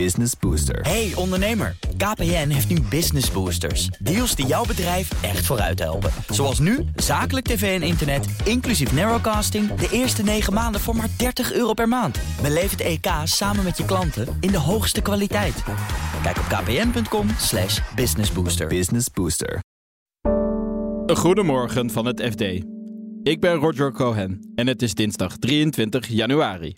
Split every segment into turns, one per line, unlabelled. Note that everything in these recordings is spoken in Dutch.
Business Booster.
Hey ondernemer, KPN heeft nu Business Boosters. Deals die jouw bedrijf echt vooruit helpen. Zoals nu, zakelijk tv en internet, inclusief narrowcasting... de eerste 9 maanden voor maar 30 euro per maand. Beleef het EK samen met je klanten in de hoogste kwaliteit. Kijk op kpn.com slash businessbooster.
Business Booster.
Een goedemorgen van het FD. Ik ben Roger Cohen en het is dinsdag 23 januari.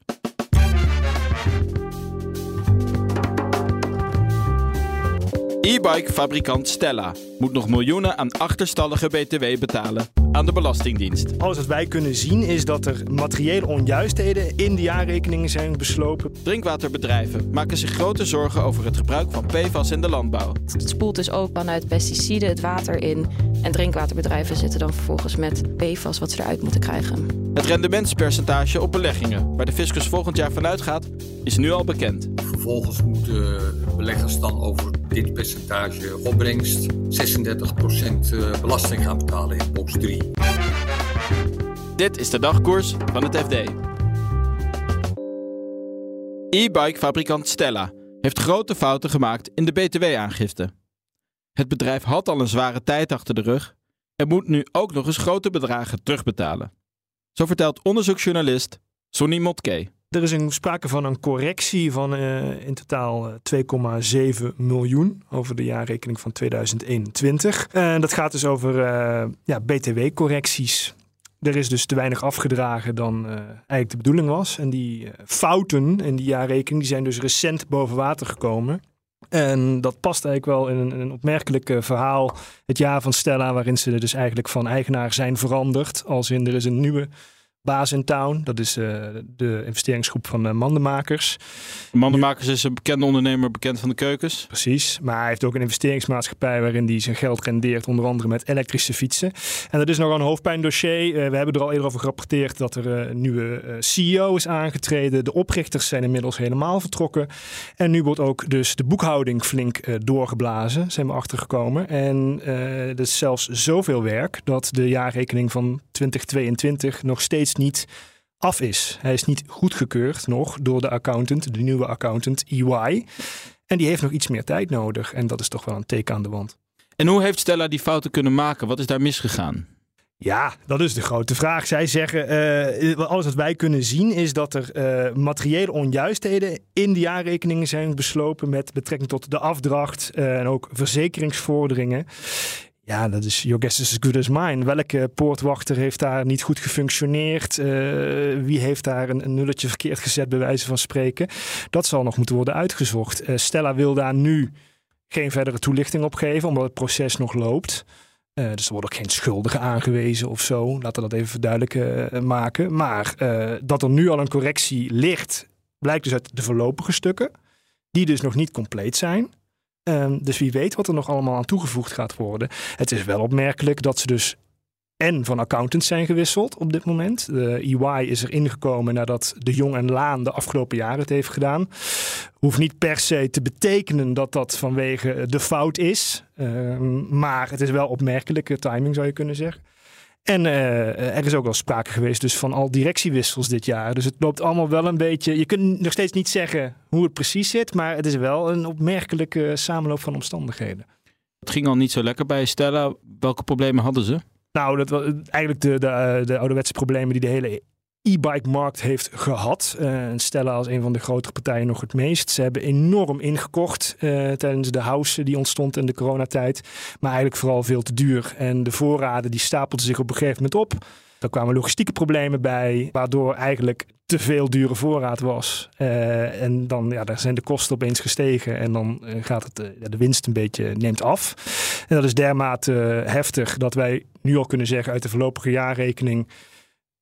E-bike fabrikant Stella moet nog miljoenen aan achterstallige BTW betalen aan de Belastingdienst.
Alles wat wij kunnen zien is dat er materiële onjuistheden in de jaarrekeningen zijn beslopen.
Drinkwaterbedrijven maken zich grote zorgen over het gebruik van PFAS in de landbouw.
Het spoelt dus ook vanuit pesticiden het water in. En drinkwaterbedrijven zitten dan vervolgens met PFAS wat ze eruit moeten krijgen.
Het rendementspercentage op beleggingen, waar de fiscus volgend jaar vanuit gaat, is nu al bekend.
Vervolgens moeten beleggers dan over dit percentage opbrengst 36% belasting gaan betalen in box 3.
Dit is de dagkoers van het FD. E-bike fabrikant Stella heeft grote fouten gemaakt in de BTW-aangifte. Het bedrijf had al een zware tijd achter de rug en moet nu ook nog eens grote bedragen terugbetalen. Zo vertelt onderzoeksjournalist Sonny Motke.
Er is een sprake van een correctie van uh, in totaal 2,7 miljoen over de jaarrekening van 2021. En dat gaat dus over uh, ja, BTW-correcties. Er is dus te weinig afgedragen dan eigenlijk de bedoeling was. En die fouten in die jaarrekening zijn dus recent boven water gekomen. En dat past eigenlijk wel in een, een opmerkelijk verhaal. Het jaar van Stella, waarin ze dus eigenlijk van eigenaar zijn veranderd. Als in er is een nieuwe baas in town. Dat is uh, de investeringsgroep van uh, Mandenmakers.
Mandenmakers is een bekende ondernemer, bekend van de keukens.
Precies, maar hij heeft ook een investeringsmaatschappij waarin hij zijn geld rendeert, onder andere met elektrische fietsen. En dat is nog een hoofdpijndossier. Uh, we hebben er al eerder over gerapporteerd dat er een nieuwe CEO is aangetreden. De oprichters zijn inmiddels helemaal vertrokken. En nu wordt ook dus de boekhouding flink doorgeblazen, zijn we achtergekomen. En er is zelfs zoveel werk dat de jaarrekening van 2022 nog steeds niet af is. Hij is niet goedgekeurd nog door de accountant, de nieuwe accountant EY. En die heeft nog iets meer tijd nodig. En dat is toch wel een teken aan de wand.
En hoe heeft Stella die fouten kunnen maken? Wat is daar misgegaan?
Ja, dat is de grote vraag. Zij zeggen, uh, alles wat wij kunnen zien is dat er uh, materiële onjuistheden in de jaarrekeningen zijn beslopen met betrekking tot de afdracht uh, en ook verzekeringsvorderingen. Ja, dat is your guess is as good as mine. Welke poortwachter heeft daar niet goed gefunctioneerd? Uh, wie heeft daar een, nulletje verkeerd gezet, bij wijze van spreken? Dat zal nog moeten worden uitgezocht. Uh, Stella wil daar nu geen verdere toelichting op geven, omdat het proces nog loopt. Uh, dus er wordt ook geen schuldige aangewezen of zo. Laten we dat even duidelijk maken. Maar dat er nu al een correctie ligt, blijkt dus uit de voorlopige stukken, die dus nog niet compleet zijn. Um, dus wie weet wat er nog allemaal aan toegevoegd gaat worden. Het is wel opmerkelijk dat ze dus en van accountants zijn gewisseld op dit moment. De EY is er ingekomen nadat de Jong en Laan de afgelopen jaren het heeft gedaan. Hoeft niet per se te betekenen dat dat vanwege de fout is. Um, maar het is wel opmerkelijke timing zou je kunnen zeggen. En uh, er is ook wel sprake geweest dus van al directiewissels dit jaar. Dus het loopt allemaal wel een beetje. Je kunt nog steeds niet zeggen hoe het precies zit, maar het is wel een opmerkelijke samenloop van omstandigheden.
Het ging al niet zo lekker bij Stella. Welke problemen hadden ze?
Nou, dat was eigenlijk de, de, de ouderwetse problemen die de hele e-bike-markt heeft gehad. Uh, Stella als een van de grotere partijen nog het meest. Ze hebben enorm ingekocht uh, tijdens de house die ontstond in de coronatijd. Maar eigenlijk vooral veel te duur. En de voorraden die stapelden zich op een gegeven moment op. Daar kwamen logistieke problemen bij, waardoor eigenlijk te veel dure voorraad was. Uh, en dan ja, daar zijn de kosten opeens gestegen en dan gaat het, de winst een beetje neemt af. En dat is dermate heftig dat wij nu al kunnen zeggen uit de voorlopige jaarrekening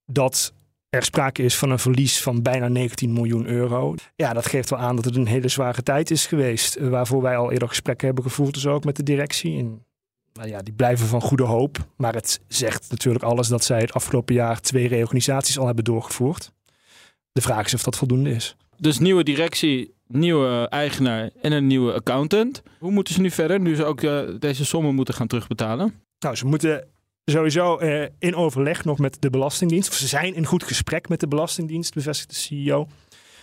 dat er sprake is van een verlies van bijna 19 miljoen euro. Ja, dat geeft wel aan dat het een hele zware tijd is geweest. Waarvoor wij al eerder gesprekken hebben gevoerd, dus ook met de directie. En, nou ja, die blijven van goede hoop. Maar het zegt natuurlijk alles dat zij het afgelopen jaar twee reorganisaties al hebben doorgevoerd. De vraag is of dat voldoende is.
Dus nieuwe directie, nieuwe eigenaar en een nieuwe accountant. Hoe moeten ze nu verder, nu ze ook uh, deze sommen moeten gaan terugbetalen?
Nou, ze moeten sowieso uh, in overleg nog met de Belastingdienst. Of ze zijn in goed gesprek met de Belastingdienst, bevestigt de CEO.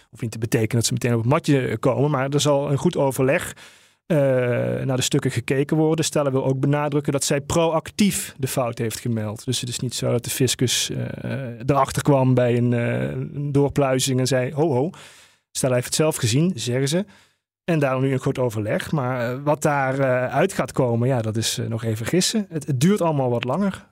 Hoeft niet te betekenen dat ze meteen op het matje komen, maar er zal een goed overleg uh, naar de stukken gekeken worden. Stella wil ook benadrukken dat zij proactief de fout heeft gemeld. Dus het is niet zo dat de fiscus uh, erachter kwam bij een, uh, doorpluizing en zei: ho ho. Stella heeft het zelf gezien, zeggen ze. En daarom nu een goed overleg. Maar wat daar uit gaat komen, ja, dat is nog even gissen. Het, het duurt allemaal wat langer.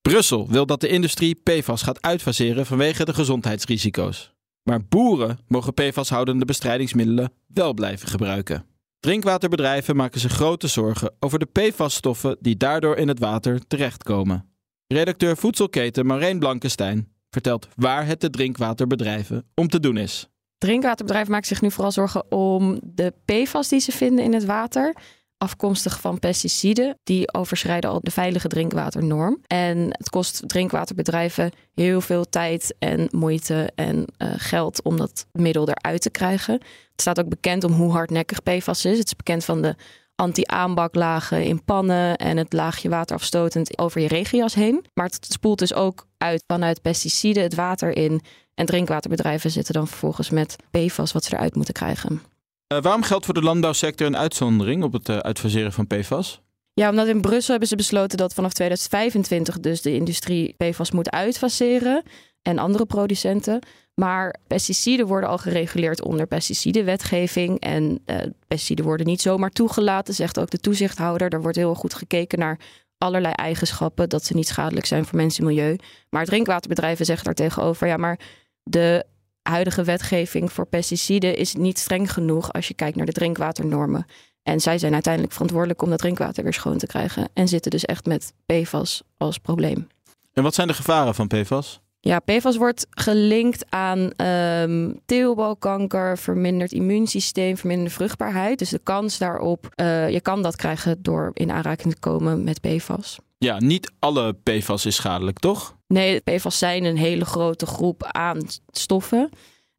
Brussel wil dat de industrie PFAS gaat uitfaseren vanwege de gezondheidsrisico's. Maar boeren mogen PFAS-houdende bestrijdingsmiddelen wel blijven gebruiken. Drinkwaterbedrijven maken zich grote zorgen over de PFAS-stoffen die daardoor in het water terechtkomen. Redacteur Voedselketen Marijn Blankenstein vertelt waar het de drinkwaterbedrijven om te doen is.
Drinkwaterbedrijven maken zich nu vooral zorgen om de PFAS die ze vinden in het water afkomstig van pesticiden. Die overschrijden al de veilige drinkwaternorm. En het kost drinkwaterbedrijven heel veel tijd en moeite en uh, geld om dat middel eruit te krijgen. Het staat ook bekend om hoe hardnekkig PFAS is. Het is bekend van de anti-aanbaklagen in pannen en het laagje water afstotend over je regenjas heen. Maar het spoelt dus ook uit vanuit pesticiden het water in. En drinkwaterbedrijven zitten dan vervolgens met PFAS wat ze eruit moeten krijgen.
Uh, waarom geldt voor de landbouwsector een uitzondering op het uitfaseren van PFAS?
Ja, omdat in Brussel hebben ze besloten dat vanaf 2025 dus de industrie PFAS moet uitfaseren en andere producenten. Maar pesticiden worden al gereguleerd onder pesticidenwetgeving. En uh, pesticiden worden niet zomaar toegelaten, zegt ook de toezichthouder. Er wordt heel goed gekeken naar allerlei eigenschappen, dat ze niet schadelijk zijn voor mensen en milieu. Maar drinkwaterbedrijven zeggen daar tegenover, ja, maar de huidige wetgeving voor pesticiden is niet streng genoeg als je kijkt naar de drinkwaternormen. En zij zijn uiteindelijk verantwoordelijk om dat drinkwater weer schoon te krijgen. En zitten dus echt met PFAS als probleem.
En wat zijn de gevaren van PFAS?
Ja, PFAS wordt gelinkt aan um, teelbalkanker, verminderd immuunsysteem, verminderde vruchtbaarheid. Dus de kans daarop, uh, je kan dat krijgen door in aanraking te komen met PFAS.
Ja, niet alle PFAS is schadelijk, toch?
Nee, PFAS zijn een hele grote groep aan stoffen.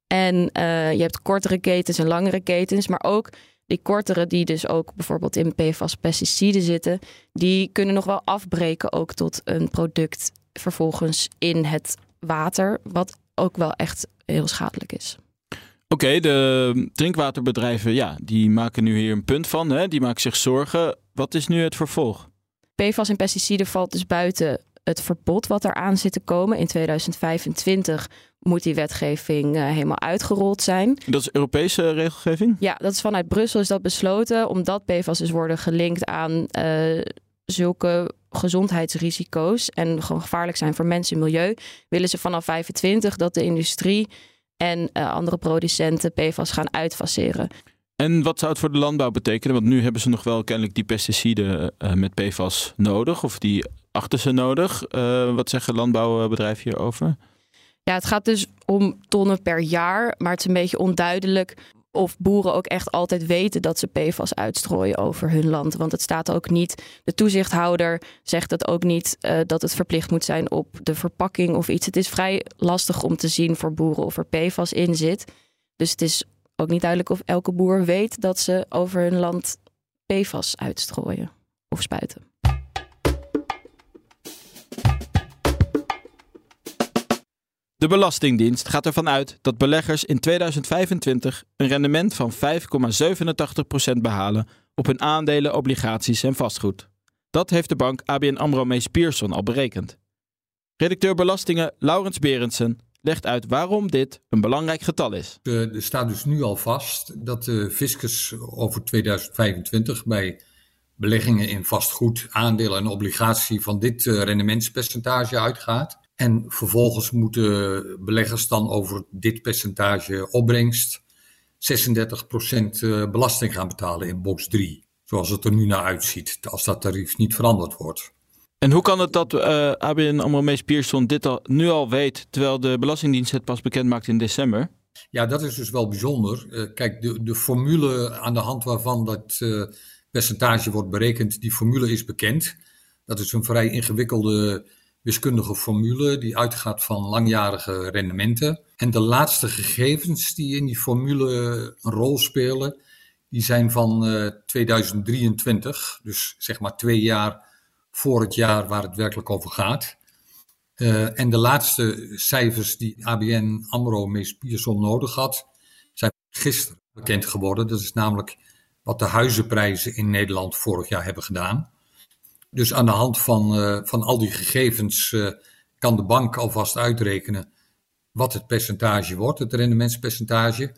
En uh, je hebt kortere ketens en langere ketens, maar ook die kortere, die dus ook bijvoorbeeld in PFAS-pesticiden zitten, die kunnen nog wel afbreken ook tot een product vervolgens in het water, wat ook wel echt heel schadelijk is.
Oké, de drinkwaterbedrijven, ja, die maken nu hier een punt van, hè? die maken zich zorgen. Wat is nu het vervolg?
PFAS en pesticiden valt dus buiten het verbod wat eraan zit te komen. In 2025 moet die wetgeving uh, helemaal uitgerold zijn.
Dat is Europese regelgeving?
Ja, dat is vanuit Brussel is dat besloten, omdat PFAS dus worden gelinkt aan uh, zulke gezondheidsrisico's en gewoon gevaarlijk zijn voor mensen en milieu, willen ze vanaf 25 dat de industrie en uh, andere producenten PFAS gaan uitfaseren.
En wat zou het voor de landbouw betekenen? Want nu hebben ze nog wel kennelijk die pesticiden uh, met PFAS nodig, of die achter nodig. Uh, wat zeggen landbouwbedrijven hierover?
Ja, het gaat dus om tonnen per jaar, maar het is een beetje onduidelijk of boeren ook echt altijd weten dat ze PFAS uitstrooien over hun land. Want het staat ook niet, de toezichthouder zegt het ook niet uh, dat het verplicht moet zijn op de verpakking of iets. Het is vrij lastig om te zien voor boeren of er PFAS in zit. Dus het is ook niet duidelijk of elke boer weet dat ze over hun land PFAS uitstrooien of spuiten.
De Belastingdienst gaat ervan uit dat beleggers in 2025 een rendement van 5,87% behalen op hun aandelen, obligaties en vastgoed. Dat heeft de bank ABN AMRO Mees Pierson al berekend. Redacteur Belastingen Laurens Berendsen legt uit waarom dit een belangrijk getal is.
Er staat dus nu al vast dat de fiscus over 2025 bij beleggingen in vastgoed, aandelen en obligatie van dit eh, rendementspercentage uitgaat. En vervolgens moeten beleggers dan over dit percentage opbrengst 36% eh, belasting gaan betalen in box 3. Zoals het er nu naar uitziet, als dat tarief niet veranderd wordt.
En hoe kan het dat uh, ABN AMRO Mees Pierson dit al, nu al weet, terwijl de Belastingdienst het pas bekend maakt in december?
Ja, dat is dus wel bijzonder. Uh, kijk, de, de formule aan de hand waarvan dat uh, percentage wordt berekend, die formule is bekend. Dat is een vrij ingewikkelde wiskundige formule die uitgaat van langjarige rendementen. En de laatste gegevens die in die formule een rol spelen, die zijn van uh, 2023. Dus zeg maar twee jaar voor het jaar waar het werkelijk over gaat. Uh, en de laatste cijfers die ABN AMRO Mees Pierson nodig had, zijn gisteren bekend geworden. Dat is namelijk wat de huizenprijzen in Nederland vorig jaar hebben gedaan. Dus aan de hand van, uh, van al die gegevens uh, kan de bank alvast uitrekenen wat het percentage wordt, het rendementspercentage.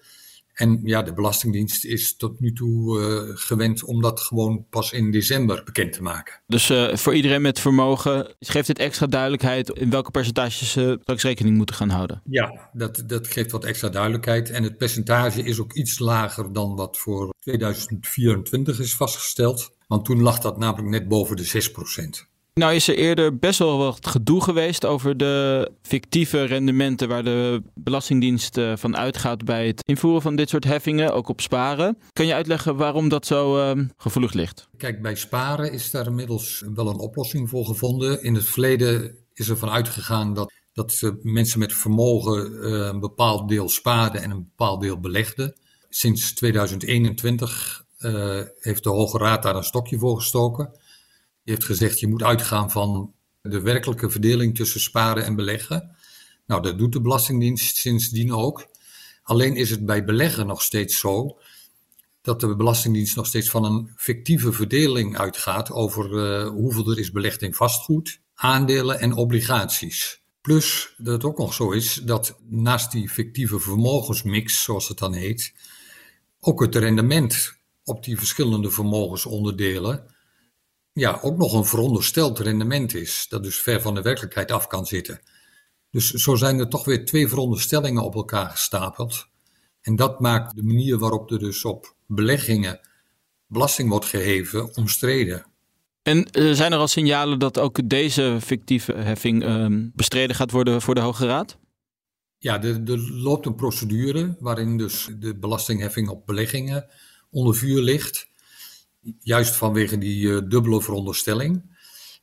En ja, de Belastingdienst is tot nu toe uh, gewend om dat gewoon pas in december bekend te maken.
Dus uh, voor iedereen met vermogen geeft dit extra duidelijkheid in welke percentages ze straks rekening moeten gaan houden?
Ja, dat, dat geeft wat extra duidelijkheid. En het percentage is ook iets lager dan wat voor 2024 is vastgesteld. Want toen lag dat namelijk net boven de 6 procent.
Nou is er eerder best wel wat gedoe geweest over de fictieve rendementen waar de Belastingdienst van uitgaat bij het invoeren van dit soort heffingen, ook op sparen. Kan je uitleggen waarom dat zo uh, gevoelig ligt?
Kijk, bij sparen is daar inmiddels wel een oplossing voor gevonden. In het verleden is er van uitgegaan dat, dat mensen met vermogen uh, een bepaald deel spaarden en een bepaald deel belegden. Sinds 2021 uh, heeft de Hoge Raad daar een stokje voor gestoken. Die heeft gezegd, je moet uitgaan van de werkelijke verdeling tussen sparen en beleggen. Nou, dat doet de Belastingdienst sindsdien ook. Alleen is het bij beleggen nog steeds zo dat de Belastingdienst nog steeds van een fictieve verdeling uitgaat over uh, hoeveel er is belegd in vastgoed, aandelen en obligaties. Plus dat het ook nog zo is dat naast die fictieve vermogensmix, zoals het dan heet, ook het rendement op die verschillende vermogensonderdelen ja, ook nog een verondersteld rendement is, dat dus ver van de werkelijkheid af kan zitten. Dus zo zijn er toch weer twee veronderstellingen op elkaar gestapeld. En dat maakt de manier waarop er dus op beleggingen belasting wordt geheven omstreden.
En uh, zijn er al signalen dat ook deze fictieve heffing uh, bestreden gaat worden voor de Hoge Raad?
Ja, er, er loopt een procedure waarin dus de belastingheffing op beleggingen onder vuur ligt. Juist vanwege die uh, dubbele veronderstelling.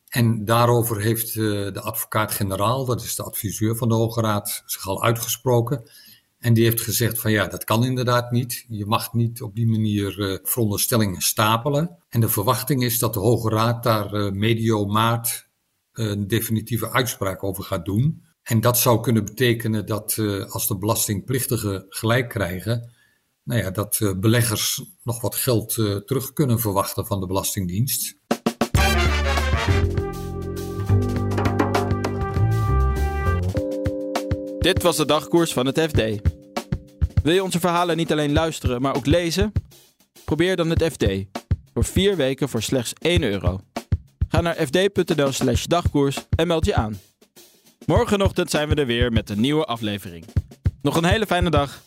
En daarover heeft uh, de advocaat-generaal, dat is de adviseur van de Hoge Raad, zich al uitgesproken. En die heeft gezegd van ja, dat kan inderdaad niet. Je mag niet op die manier uh, veronderstellingen stapelen. En de verwachting is dat de Hoge Raad daar medio maart een definitieve uitspraak over gaat doen. En dat zou kunnen betekenen dat als de belastingplichtigen gelijk krijgen, nou ja, dat uh, beleggers nog wat geld uh, terug kunnen verwachten van de Belastingdienst.
Dit was de dagkoers van het FD. Wil je onze verhalen niet alleen luisteren, maar ook lezen? Probeer dan het FD. Voor vier weken voor slechts 1 euro. Ga naar fd.nl slash dagkoers en meld je aan. Morgenochtend zijn we er weer met een nieuwe aflevering. Nog een hele fijne dag